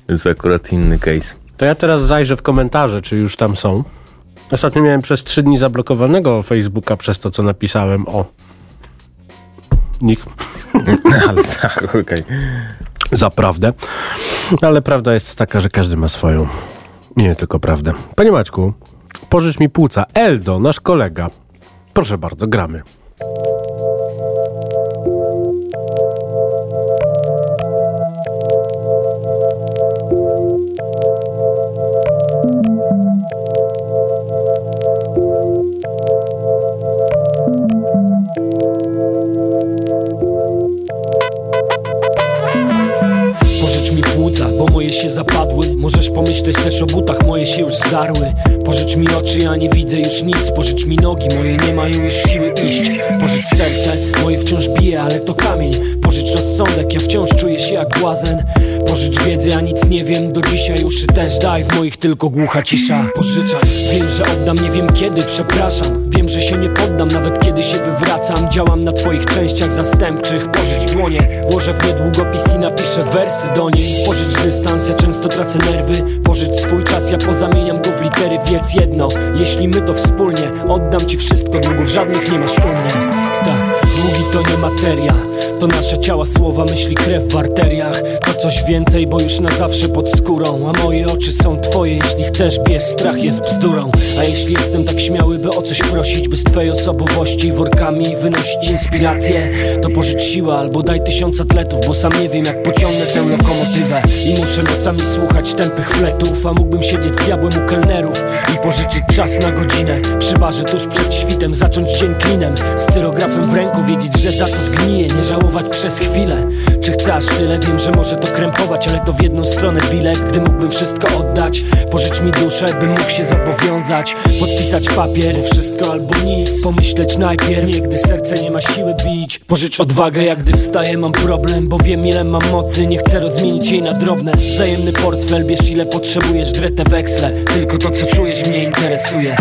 jest akurat inny case. To ja teraz zajrzę w komentarze, czy już tam są. Ostatnio miałem przez trzy dni zablokowanego Facebooka przez to, co napisałem o nich. <laughs> Ale tak, okej. za prawdę. Ale prawda jest taka, że każdy ma swoją. Nie tylko prawdę. Panie Maćku, pożycz mi płuca. Eldo, nasz kolega. Proszę bardzo, gramy. Płuca, bo moje się zapadły Możesz pomyśleć też o butach, moje się już zdarły. Pożycz mi oczy, ja nie widzę już nic. Pożycz mi nogi, moje nie mają już siły iść. Pożycz serce, moje wciąż bije, ale to kamień. Pożycz rozsądek, ja wciąż czuję się jak błazen. Pożycz wiedzy, ja nic nie wiem do dzisiaj Uszy też daj, w moich tylko głucha cisza. Pożyczaj, wiem, że oddam, nie wiem kiedy, przepraszam. Wiem, że się nie poddam, nawet kiedy się wywracam. Działam na twoich częściach zastępczych. Pożycz dłonie, włożę w nie długopis i napiszę wersy do niej Pożycz dystans, ja często tracę nerwy Pożycz swój czas, ja pozamieniam go w litery Wiedz jedno, jeśli my to wspólnie Oddam ci wszystko, długów żadnych nie masz u mnie to nie materia. To nasze ciała, słowa, myśli, krew w arteriach. To coś więcej, bo już na zawsze pod skórą. A moje oczy są twoje, jeśli chcesz, bierz Strach jest bzdurą. A jeśli jestem tak śmiały, by o coś prosić By z twojej osobowości workami wynosić inspirację To pożycz siłę albo daj tysiąc atletów Bo sam nie wiem, jak pociągnę tę lokomotywę. I muszę nocami słuchać tępych fletów A mógłbym siedzieć z diabłem u kelnerów I pożyczyć czas na godzinę. Przy barze tuż przed świtem, zacząć dzień klinem Z cyrografem w ręku, wiedzieć, że za to zgnije Nie żałować przez chwilę. Czy chcę aż tyle? Wiem, że może to krępować Ale to w jedną stronę bilet. Gdy mógłbym wszystko oddać Pożycz mi duszę, bym mógł się zobowiązać. Podpisać papier, wszystko albo nic. Pomyśleć najpierw, nie gdy serce nie ma siły bić. Pożycz odwagę, jak gdy wstaję mam problem Bo wiem ile mam mocy, nie chcę rozmienić jej na drobne. Wzajemny portfel, bierz ile potrzebujesz Dretę weksle, tylko to co czujesz mnie interesuje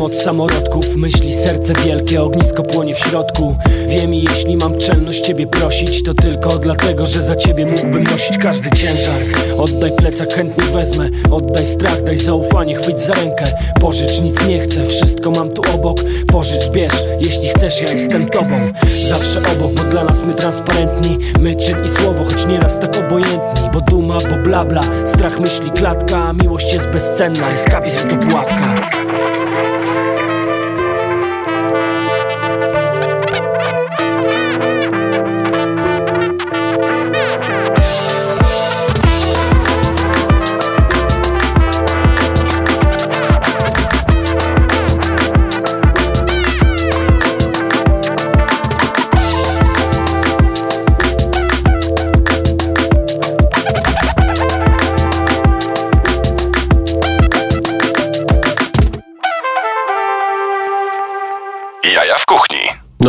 Znam moc samorodków, myśli, serce wielkie, ognisko płonie w środku. Wiem i jeśli mam czelność ciebie prosić To tylko dlatego, że za ciebie mógłbym nosić każdy ciężar. Oddaj plecak, chętnie wezmę Oddaj strach, daj zaufanie, chwyć za rękę. Pożycz, nic nie chcę, wszystko mam tu obok. Pożycz, bierz, jeśli chcesz, ja jestem tobą. Zawsze obok, bo dla nas my transparentni. My czyn i słowo, choć nieraz tak obojętni Bo duma, bo blabla, strach myśli klatka Miłość jest bezcenna, eskapizm to pułapka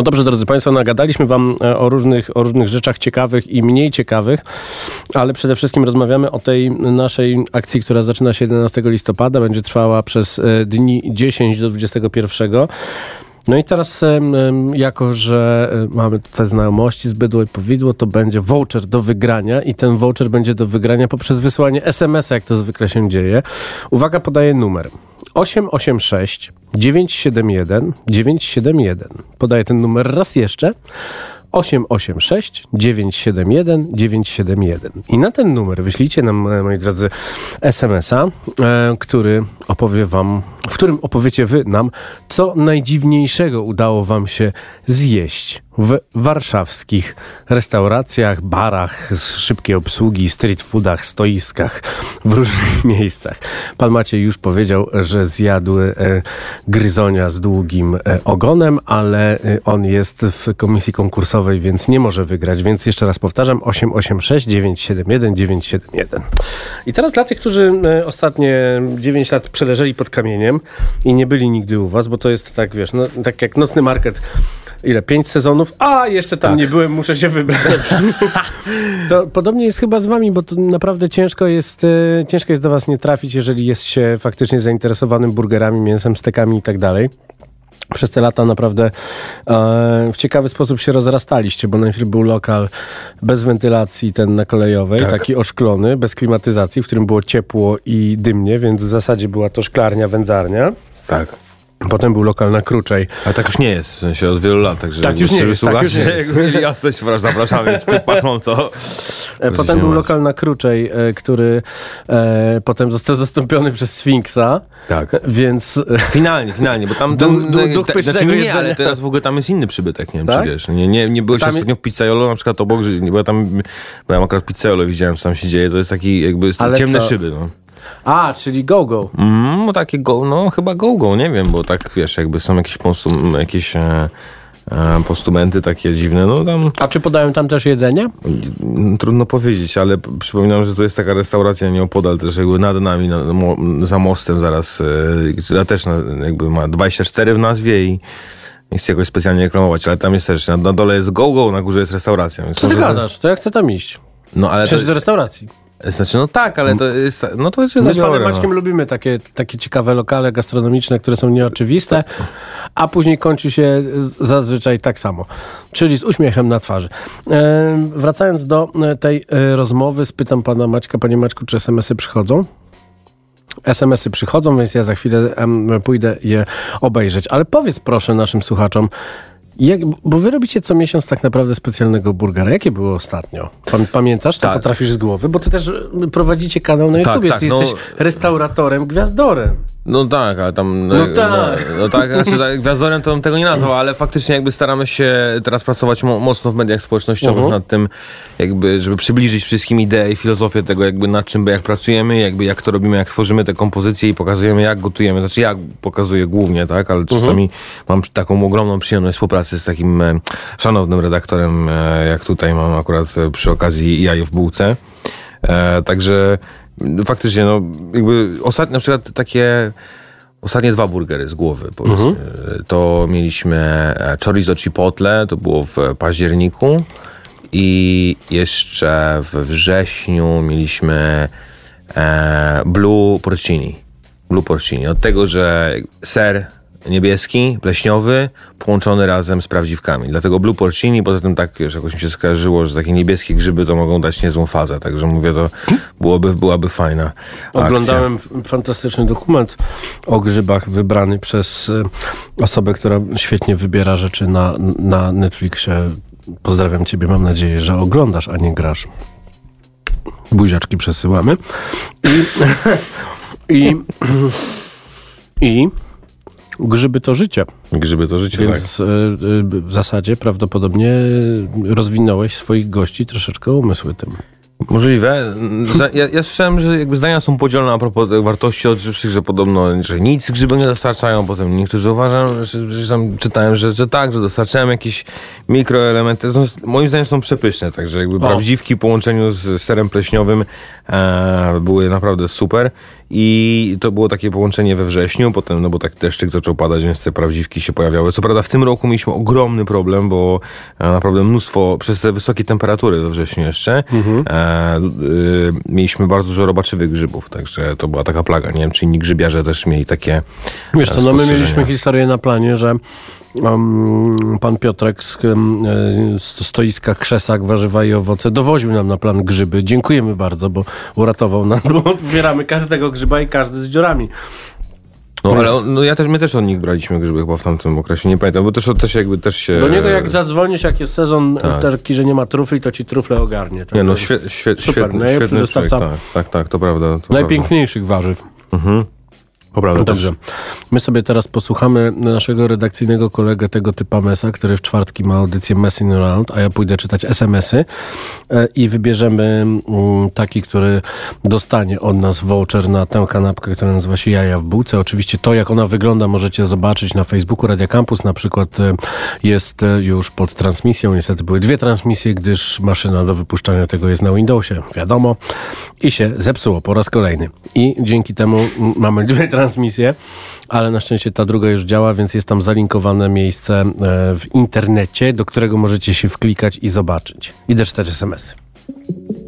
No dobrze, drodzy Państwo, nagadaliśmy Wam e, o różnych, o różnych rzeczach ciekawych i mniej ciekawych, ale przede wszystkim rozmawiamy o tej naszej akcji, która zaczyna się 11 listopada, będzie trwała przez e, dni 10 do 21. No i teraz, jako że e, mamy tutaj znajomości z bydło i powidło, to będzie voucher do wygrania i ten voucher będzie do wygrania poprzez wysłanie SMS-a, jak to zwykle się dzieje. Uwaga, podaję numer 886 971 971. Podaję ten numer raz jeszcze. 886 971 971. I na ten numer wyślijcie nam, e, moi drodzy, SMS-a, e, który opowie wam, w którym opowiecie wy nam, co najdziwniejszego udało wam się zjeść w warszawskich restauracjach, barach z szybkiej obsługi, street foodach, stoiskach, <laughs> w różnych <laughs> miejscach. Pan Maciej już powiedział, że zjadł e, gryzonia z długim e, ogonem, ale e, on jest w komisji konkursowej, więc nie może wygrać. Więc jeszcze raz powtarzam, 886 971 971. I teraz dla tych, którzy e, ostatnie 9 lat przeleżeli pod kamieniem i nie byli nigdy u was, bo to jest tak, wiesz, no, tak jak nocny market ile? Pięć sezonów? A, jeszcze tam nie byłem, muszę się wybrać. <laughs> to podobnie jest chyba z wami, bo to naprawdę ciężko jest, e, ciężko jest do was nie trafić, jeżeli jest się faktycznie zainteresowanym burgerami, mięsem, stekami i tak dalej. Przez te lata naprawdę e, w ciekawy sposób się rozrastaliście, bo najpierw był lokal bez wentylacji, ten na kolejowej, Tak. taki oszklony, bez klimatyzacji, w którym było ciepło i dymnie, więc w zasadzie była to szklarnia, wędzarnia. Tak. Potem był lokal na Kruczej. Ale tak już nie jest, w sensie od wielu lat, także Tak już nie jest, tak już nie jest. <laughs> jasność, zapraszamy, jest pachnąco. E, Potem był lokal na Kruczej, e, który e, potem został zastąpiony przez Sfinksa, Tak. więc... e, Finalnie, finalnie, bo tam... <laughs> Tam du- duch pysznego znaczy, nie, jedzenia. ale teraz w ogóle tam jest inny przybytek, nie wiem Tak? czy wiesz. Nie, nie, nie byłeś Tam- ostatnio w pizzaiolo, na przykład obok, bo ja tam byłem akurat w pizzaiolo, widziałem co tam się dzieje, to jest taki jakby jest ciemne co? szyby, no. A, czyli go-go. Mm, takie go, no chyba go-go, nie wiem, bo tak wiesz, jakby są jakieś, postum, jakieś e, e, postumenty takie dziwne, no tam A czy podają tam też jedzenie? trudno powiedzieć, ale przypominam, że to jest taka restauracja nieopodal też jakby nad nami, na, mo, za mostem zaraz, e, która też na, jakby ma 24 w nazwie i nie chcę jakoś specjalnie reklamować, ale tam jest też, na, na dole jest go-go, na górze jest restauracja. Co ty gadasz? To ja chcę tam iść. No ale Przecież to, do restauracji. Znaczy, no tak, ale to jest, no to się My z panem zabiorę, Maćkiem no. lubimy takie, takie ciekawe lokale gastronomiczne, które są nieoczywiste, a później kończy się zazwyczaj tak samo, czyli z uśmiechem na twarzy. E, wracając do e, tej e, rozmowy, spytam pana Maćka, panie Maćku, czy SMS-y przychodzą? SMS-y przychodzą, więc ja za chwilę em, pójdę je obejrzeć. Ale powiedz proszę naszym słuchaczom, jak, bo wy robicie co miesiąc tak naprawdę specjalnego burgera. Jakie było ostatnio? Pamiętasz? To Tak. potrafisz z głowy? Bo ty też y, prowadzicie kanał na Tak, YouTubie. tak, ty no- jesteś restauratorem, gwiazdorem. No tak, ale tam... No tak. No, no tak, znaczy, tak, gwiazdorem to bym tego nie nazwał, ale faktycznie jakby staramy się teraz pracować mo mocno w mediach społecznościowych Mhm. nad tym, jakby, żeby przybliżyć wszystkim ideę i filozofię tego, jakby nad czym, jak pracujemy, jakby jak to robimy, jak tworzymy te kompozycje i pokazujemy, jak gotujemy. Znaczy ja pokazuję głównie, tak, ale czasami mam taką ogromną przyjemność współpracy z takim e, szanownym redaktorem, e, jak tutaj mam akurat e, przy okazji jajo w bułce. E, także faktycznie, no jakby ostatnio na przykład takie ostatnie dwa burgery z głowy, powiedzmy. Mhm. To mieliśmy e, chorizo chipotle, to było w październiku i jeszcze w wrześniu mieliśmy e, blue porcini. Blue porcini. Od tego, że ser niebieski, pleśniowy, połączony razem z prawdziwkami. Dlatego Blue Porcini, poza tym tak, wiesz, jakoś mi się skojarzyło, że takie niebieskie grzyby to mogą dać niezłą fazę, także mówię, to byłoby, byłaby fajna. Oglądałem fantastyczny dokument o grzybach wybrany przez y, osobę, która świetnie wybiera rzeczy na, na Netflixie. Pozdrawiam ciebie, mam nadzieję, że oglądasz, a nie grasz. Buziaczki przesyłamy. I, <laughs> i, i grzyby to życie. Grzyby to życie, tak. Więc y, y, w zasadzie prawdopodobnie rozwinąłeś swoich gości troszeczkę umysły tym. Możliwe. Ja, ja słyszałem, że jakby zdania są podzielone a propos wartości odżywczych, że podobno, że nic grzyby nie dostarczają. Potem niektórzy uważają, że, że tam czytałem, że, że tak, że dostarczają jakieś mikroelementy. To, moim zdaniem są przepyszne, także jakby prawdziwki w połączeniu z serem pleśniowym e, były naprawdę super. I to było takie połączenie we wrześniu, potem, no bo tak deszczyk zaczął padać, więc te prawdziwki się pojawiały. Co prawda w tym roku mieliśmy ogromny problem, bo e, naprawdę mnóstwo, przez te wysokie temperatury we wrześniu jeszcze, e, y, mieliśmy bardzo dużo robaczywych grzybów, także to była taka plaga. Nie wiem, czy inni grzybiarze też mieli takie Wiesz e, co, no my mieliśmy historię na planie, że um, pan Piotrek z e, z stoiska Krzesak, warzywa i owoce dowoził nam na plan grzyby. Dziękujemy bardzo, bo uratował nas, bo odbieramy każdego grzyba i każdy z dziurami. No ale on, no, ja też, my też od nich braliśmy grzyby chyba w tamtym okresie, nie pamiętam, bo też, też jakby też się... Do niego jak zadzwonisz, jak jest sezon tak. taki, że nie ma trufli, to ci trufle ogarnie. Nie no, świe, świe, Super, świetny, najlepszy świetny człowiek, tak, tak, tak, to prawda. To Najpiękniejszych warzyw. Prawda. To prawda No też. dobrze. My sobie teraz posłuchamy naszego redakcyjnego kolegę tego typa Mesa, który w czwartki ma audycję Messing Around, a ja pójdę czytać SMS-y e, i wybierzemy mm, taki, który dostanie od nas voucher na tę kanapkę, która nazywa się Jaja w bułce. Oczywiście to, jak ona wygląda, możecie zobaczyć na Facebooku Radia Campus. Na przykład e, jest e, już pod transmisją. Niestety były dwie transmisje, gdyż maszyna do wypuszczania tego jest na Windowsie, wiadomo. I się zepsuło po raz kolejny. I dzięki temu mm, mamy dwie transmisje, ale na szczęście ta druga już działa, więc jest tam zalinkowane miejsce e, w internecie, do którego możecie się wklikać i zobaczyć. Idę czytać SMS-y. Chodź,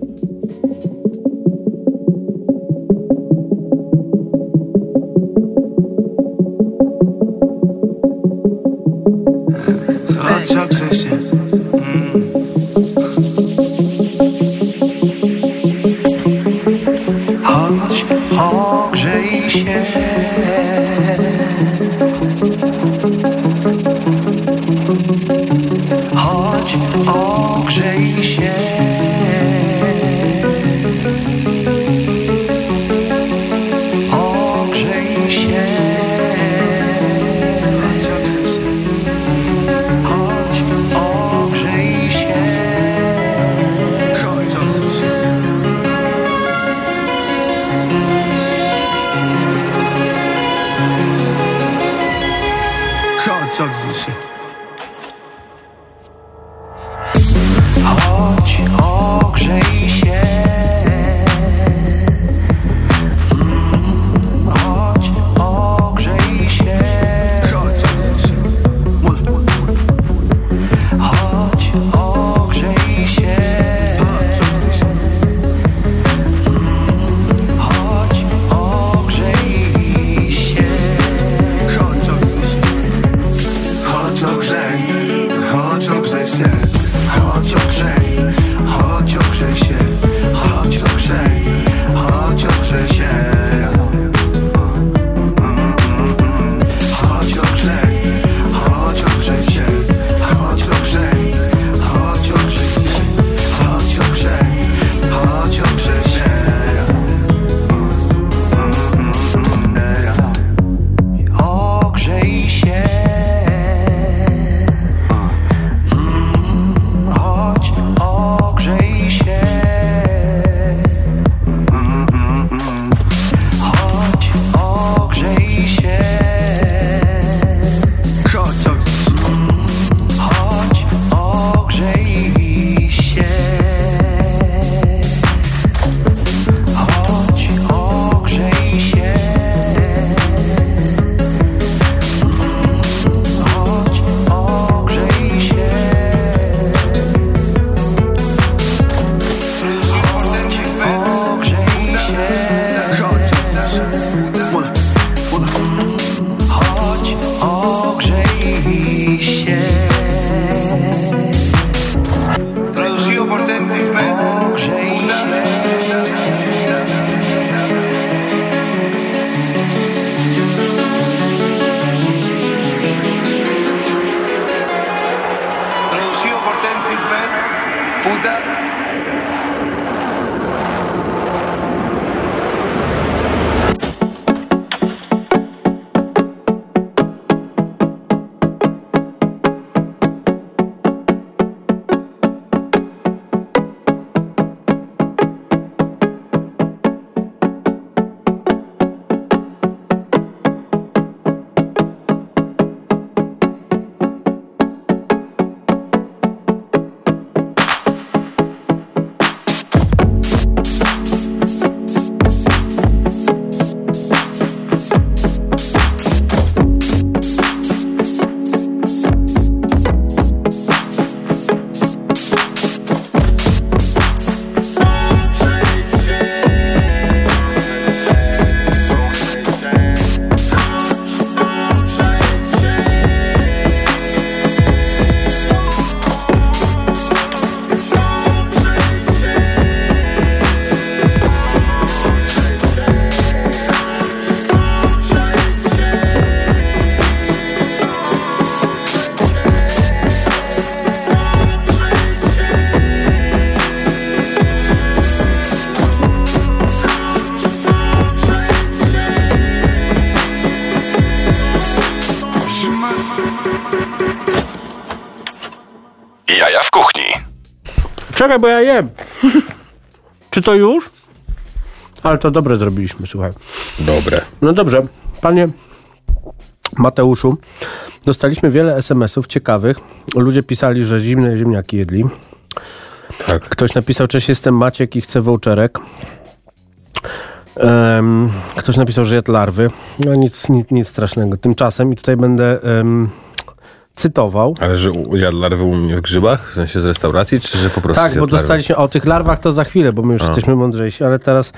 ogrzej, chodź ogrzej się, chodź ogrzej Czekaj, bo ja jem. <laughs> Czy to już? Ale to dobre zrobiliśmy, słuchaj. Dobre. No dobrze, panie Mateuszu, dostaliśmy wiele SMS-ów ciekawych. Ludzie pisali, że zimne ziemniaki jedli. Tak. Ktoś napisał, cześć, jestem Maciek i chcę voucherek. Em, ktoś napisał, że jadł larwy. No nic, nic, nic strasznego. Tymczasem, i tutaj będę em, cytował. Ale że jadł larwy u mnie w grzybach? W sensie z restauracji, czy że po prostu Tak, bo dostaliśmy o tych larwach to za chwilę, bo my już A. jesteśmy mądrzejsi, ale teraz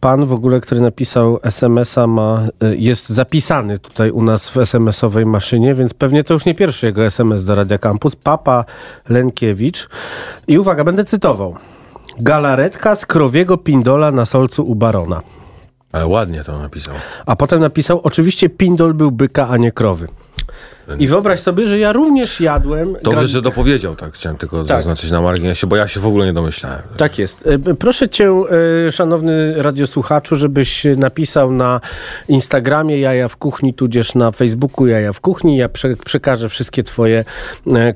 pan w ogóle, który napisał SMS-a ma, y, jest zapisany tutaj u nas w SMS-owej maszynie, więc pewnie to już nie pierwszy jego SMS do Radia Campus. Papa Lenkiewicz. I uwaga, będę cytował. Galaretka z krowiego pindola na solcu u barona. Ale ładnie to napisał. A potem napisał, oczywiście pindol był byka, a nie krowy. I wyobraź sobie, że ja również jadłem... Dobrze, gra- że dopowiedział, tak. Chciałem tylko Tak. zaznaczyć na marginesie, bo ja się w ogóle nie domyślałem. Tak jest. E, Proszę cię, e, szanowny radiosłuchaczu, żebyś napisał na Instagramie Jaja w Kuchni, tudzież na Facebooku Jaja w Kuchni. Ja prze, przekażę wszystkie twoje e,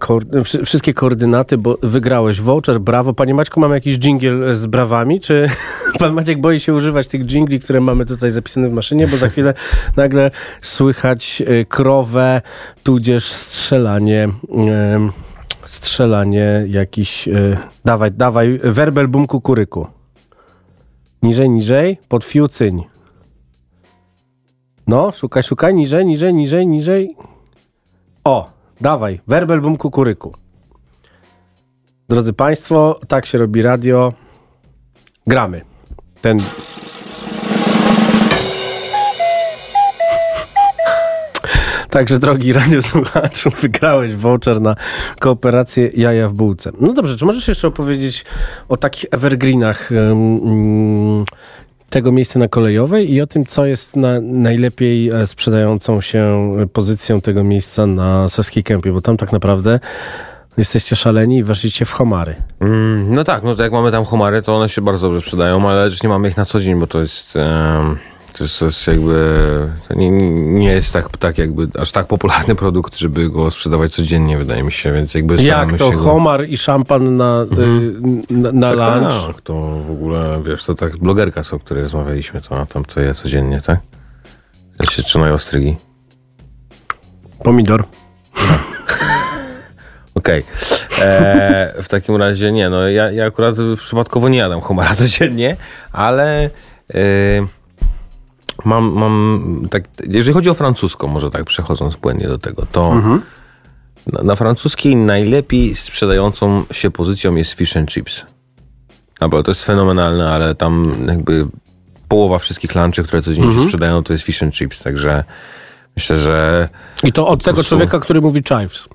wszystkie koordynaty, bo wygrałeś voucher. Brawo. Panie Maćku, mamy jakiś dżingiel z brawami? Czy <laughs> pan Maciek boi się używać tych dżingli, które mamy tutaj zapisane w maszynie? Bo za chwilę nagle słychać krowę, tudzież strzelanie... strzelanie jakiś... E, dawaj, dawaj, werbel bum kukuryku. Niżej, niżej, pod fiu cyń. No, szukaj, szukaj, niżej, niżej, niżej, niżej. O, dawaj, werbel bum kukuryku. Drodzy Państwo, tak się robi radio. Gramy. Ten... Także, drogi radiosłuchaczu, <laughs> wygrałeś voucher na kooperację Jaja w Bułce. No dobrze, czy możesz jeszcze opowiedzieć o takich evergreenach um, tego miejsca na kolejowej i o tym, co jest na, najlepiej e, sprzedającą się pozycją tego miejsca na Saskiej Kępie, bo tam tak naprawdę jesteście szaleni i weszliście w homary. Mm, no tak, no to jak mamy tam homary, to one się bardzo dobrze sprzedają, ale już nie mamy ich na co dzień, bo to jest... em, to jest, to jest jakby, to nie, nie jest tak, tak jakby aż tak popularny produkt, żeby go sprzedawać codziennie, wydaje mi się, więc jakby Jak to się go... homar i szampan na, y, na, na tak, lunch? Tak, to w ogóle, wiesz, to tak blogerka, z o której rozmawialiśmy, to ona tam to je codziennie, tak? Ja się trzymają ostrygi. Pomidor. <laughs> Okej. E, W takim razie nie, no ja, ja akurat przypadkowo nie jadam homara codziennie, ale e, mam, mam tak, jeżeli chodzi o francuską, może tak przechodząc płynnie do tego, to na, na francuskiej najlepiej sprzedającą się pozycją jest fish and chips. No bo to jest fenomenalne, ale tam jakby połowa wszystkich lunchy, które codziennie się sprzedają, to jest fish and chips, także myślę, że I to od tego prostu- człowieka, który mówi chives.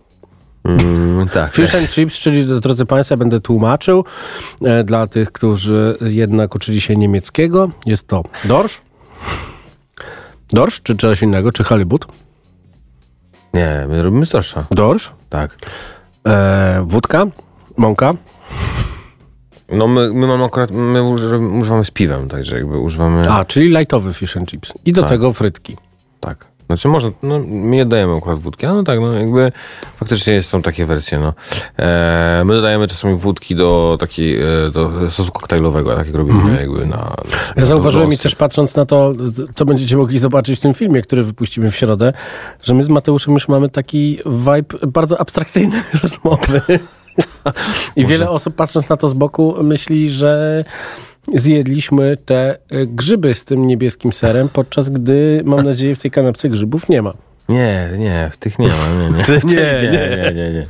mm, tak. Fish and chips, czyli drodzy Państwo, będę tłumaczył e, dla tych, którzy jednak uczyli się niemieckiego. Jest to dorsz, dorsz czy czegoś innego, czy halibut, Nie, my robimy storsza. dorsz, Tak. e, wódka, mąka, No my, my mamy akurat, my uży- używamy z piwem, także jakby używamy... a, czyli lightowy fish and chips. I do Tak. tego frytki. Tak. Znaczy może, no my nie dodajemy akurat wódki, no tak, no jakby faktycznie są takie wersje, no. E, my dodajemy czasami wódki do takiej, e, do sosu koktajlowego, tak jak robimy jakby na... na Ja zauważyłem i też patrząc na to, co będziecie mogli zobaczyć w tym filmie, który wypuścimy w środę, że my z Mateuszem już mamy taki vibe bardzo abstrakcyjnej <laughs> rozmowy. <laughs> I wiele osób patrząc na to z boku myśli, że zjedliśmy te e, grzyby z tym niebieskim serem, podczas gdy, mam nadzieję, w tej kanapce grzybów nie ma. Nie, nie, w tych nie ma, nie, nie. <laughs> Nie, nie, nie, nie.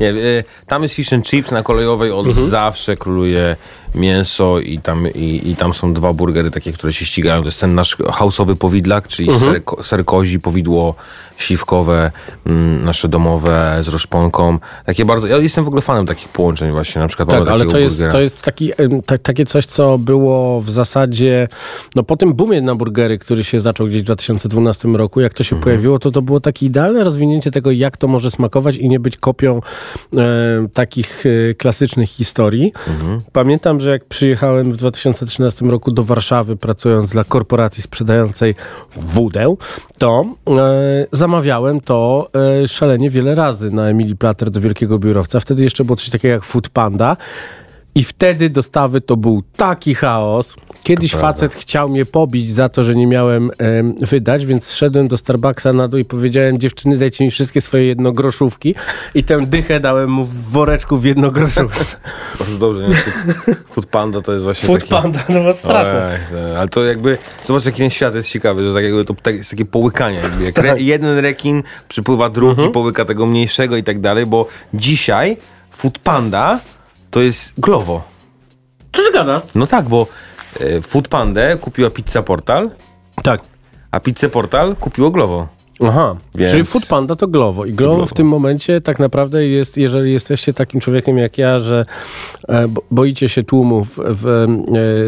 nie e, tam jest fish and chips na kolejowej, od zawsze króluje mięso i tam, i, i tam są dwa burgery takie, które się ścigają. To jest ten nasz hausowy powidlak, czyli ser, ko- ser kozi, powidło śliwkowe, mm, nasze domowe z roszponką. Takie bardzo, ja jestem w ogóle fanem takich połączeń właśnie, na przykład Tak, ale to jest, burgera. to jest taki, takie coś, co było w zasadzie, no po tym boomie na burgery, który się zaczął gdzieś w 2012 roku, jak to się pojawiło, to to było takie idealne rozwinięcie tego, jak to może smakować i nie być kopią e, takich e, klasycznych historii. Pamiętam, że jak przyjechałem w 2013 roku do Warszawy, pracując dla korporacji sprzedającej wódę, to e, zamawiałem to e, szalenie wiele razy na Emilii Plater do Wielkiego Biurowca. Wtedy jeszcze było coś takiego jak Food Panda. I wtedy dostawy to był taki chaos. Kiedyś facet chciał mnie pobić za to, że nie miałem em, wydać, więc szedłem do Starbucksa na dół i powiedziałem, dziewczyny, dajcie mi wszystkie swoje jednogroszówki. I tę dychę dałem mu w woreczku w jednogroszówce. <laughs> Bardzo dobrze, nie? Food, Panda to jest właśnie Food taki... Panda, no było straszne. Ojej, no, ale to jakby, zobacz jaki ten świat jest ciekawy, że tak jakby to tak, jest takie połykanie. Jakby jak Tak. re, jeden rekin przypływa drugi, Mhm. połyka tego mniejszego i tak dalej, bo dzisiaj Food Panda to jest Glovo. Co ty gadasz? No tak, bo e, Food Pandę kupiła Pizza Portal, Tak. a Pizza Portal kupiło Glovo. Aha, Więc- czyli Food Panda to Glovo. I Glovo, w tym momencie tak naprawdę jest, jeżeli jesteście takim człowiekiem jak ja, że e, bo- boicie się tłumów w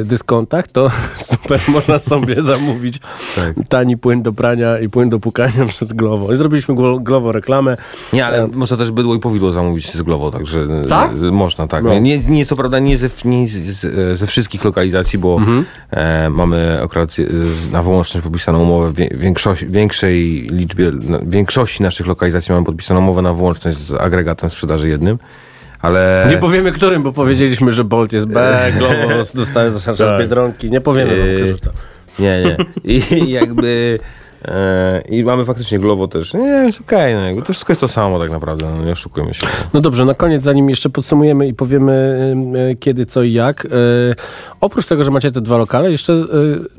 e, dyskontach, to <laughs> super można sobie <laughs> zamówić Tak. tani płyn do prania i płyn do pukania <laughs> przez Glovo. I zrobiliśmy Glo- Glovo reklamę. Nie, ale można też bydło i powidło zamówić z Glovo, także Tak? można, tak. No. Nie, nie, co prawda nie, ze, nie z, ze wszystkich lokalizacji, bo Mhm. e, mamy akurat na wyłączność podpisaną umowę w wie- większości, większej liczbie, na, większości naszych lokalizacji mamy podpisaną umowę na wyłączność z agregatem sprzedaży jednym, ale... Nie powiemy którym, bo powiedzieliśmy, że Bolt jest B, <laughs> Glovo dostaje zasadniczo z Biedronki. Nie powiemy wam, Yy, którzy to. Nie, nie. I <laughs> jakby... E, I mamy faktycznie Glovo też. Nie, jest okej, no, jakby to wszystko jest to samo tak naprawdę, no, nie oszukujmy się. No dobrze, na koniec, zanim jeszcze podsumujemy i powiemy y, kiedy, co i jak. y, oprócz tego, że macie te dwa lokale, jeszcze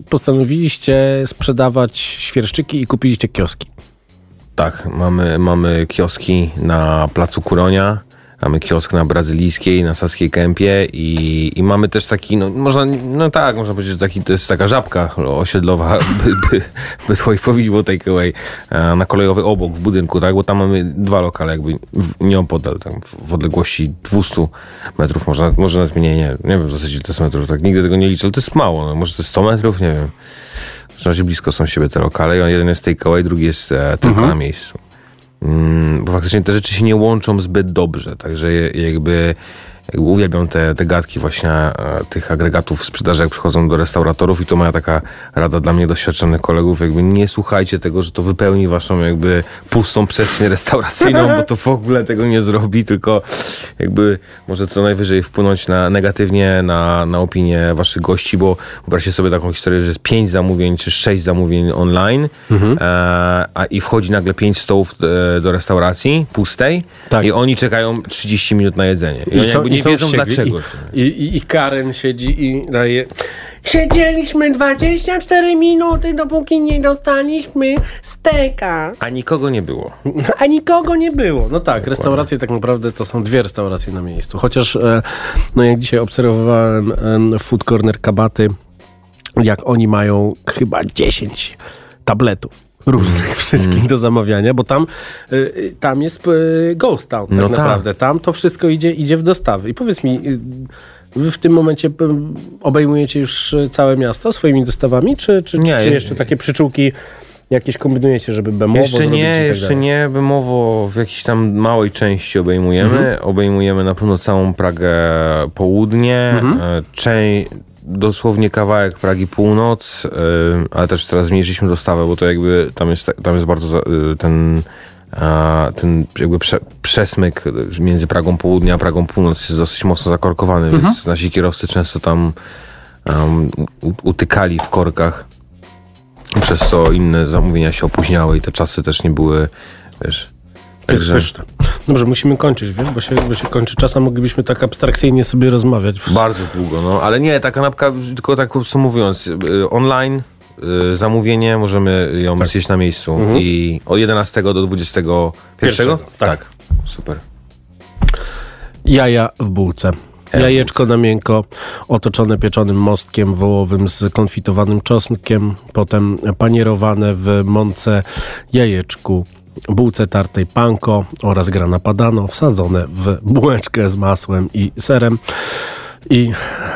postanowiliście sprzedawać świerszczyki i kupiliście kioski. Tak, mamy, mamy kioski na Placu Kuronia, mamy kiosk na Brazylijskiej, na Saskiej Kępie i, i mamy też taki, no można, no tak, można powiedzieć, że taki, to jest taka żabka osiedlowa, <laughs> by, by, by swoich powiedzieć takeaway, e, na kolejowy obok w budynku, tak, bo tam mamy dwa lokale jakby w, nieopodal, tam w, w odległości 200 metrów, może, nawet- może nawet mniej, nie, nie wiem w zasadzie to jest metrów, tak, nigdy tego nie liczę, ale to jest mało, no, może to jest 100 metrów, nie wiem. W razie blisko są siebie te lokale. Jeden jest takeaway, drugi jest e, tylko na miejscu. Mm, bo faktycznie te rzeczy się nie łączą zbyt dobrze, także jakby uwielbiam te, te gadki właśnie e, tych agregatów sprzedaży, jak przychodzą do restauratorów i to moja taka rada dla mnie doświadczonych kolegów, jakby nie słuchajcie tego, że to wypełni waszą jakby pustą przestrzeń restauracyjną, bo to w ogóle tego nie zrobi, tylko jakby może co najwyżej wpłynąć na, negatywnie na, na opinię waszych gości, bo wyobraźcie sobie taką historię, że jest pięć zamówień czy sześć zamówień online Mhm. e, a, i wchodzi nagle pięć stołów e, do restauracji pustej Tak. i oni czekają 30 minut na jedzenie. I, są- jakby nie wiedzą wściekli. dlaczego. I, i, I Karen siedzi i daje... Siedzieliśmy 24 minuty, dopóki nie dostaliśmy steka. A nikogo nie było. A nikogo nie było. No tak, restauracje tak naprawdę to są dwie restauracje na miejscu. Chociaż, e, no jak dzisiaj obserwowałem em, Food Corner Kabaty, jak oni mają chyba 10 tabletów różnych wszystkich do zamawiania, bo tam, y, tam jest y, Ghost Town tak No tak. naprawdę. Tam to wszystko idzie, idzie w dostawy. I powiedz mi, y, wy w tym momencie y, obejmujecie już y, całe miasto swoimi dostawami, czy, czy, Nie, czy, jeszcze takie przyczółki jakieś kombinujecie, żeby bemowo Jeszcze nie, tak jeszcze dalej? nie. Bemowo w jakiejś tam małej części obejmujemy. Mhm. Obejmujemy na pewno całą Pragę południe, Mhm. e, czę- dosłownie kawałek Pragi północ, e, ale też teraz zmniejszyliśmy dostawę, bo to jakby tam jest, tam jest bardzo e, ten a ten jakby prze, przesmyk między Pragą Południa a Pragą Północ jest dosyć mocno zakorkowany, Mhm. więc nasi kierowcy często tam um, utykali w korkach przez co inne zamówienia się opóźniały i te czasy też nie były, wiesz... Pyszne. Dobrze, musimy kończyć, wiesz, bo się, bo się kończy czas, a moglibyśmy tak abstrakcyjnie sobie rozmawiać. Bardzo długo, no, ale nie, ta kanapka, tylko tak podsumowując, y, online y, zamówienie, możemy ją zjeść na miejscu Mhm. i od 11 do 21? Pierwszego, tak. Super. Jaja w bułce. Jajeczko na miękko, otoczone pieczonym mostkiem wołowym z konfitowanym czosnkiem, potem panierowane w mące jajeczku, bułce tartej panko oraz grana padano, wsadzone w bułeczkę z masłem i serem i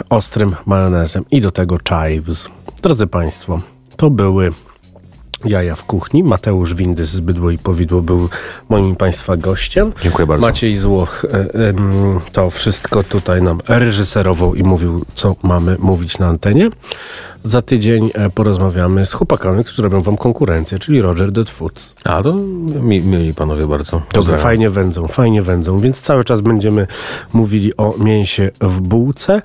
ostrym majonezem i do tego chives. Drodzy Państwo, to były Jaja w kuchni. Mateusz Windys z Bydło i Powidło był moim Państwa gościem. Dziękuję bardzo. Maciej Złoch e, to wszystko tutaj nam reżyserował i mówił, co mamy mówić na antenie. Za tydzień e, porozmawiamy z chłopakami, którzy robią wam konkurencję, czyli Roger Dead Foods. A to mi, mieli panowie bardzo. To Pozdrawiam. fajnie wędzą, fajnie wędzą, więc cały czas będziemy mówili o mięsie w bułce,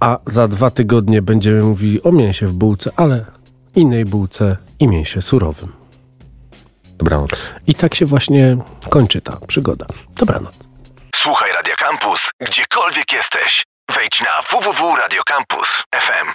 a za dwa tygodnie będziemy mówili o mięsie w bułce, ale innej bułce i mięsie surowym. Dobranoc. I tak się właśnie kończy ta przygoda. Dobranoc. Słuchaj Radio Campus, gdziekolwiek jesteś. Wejdź na www.radiocampus.fm.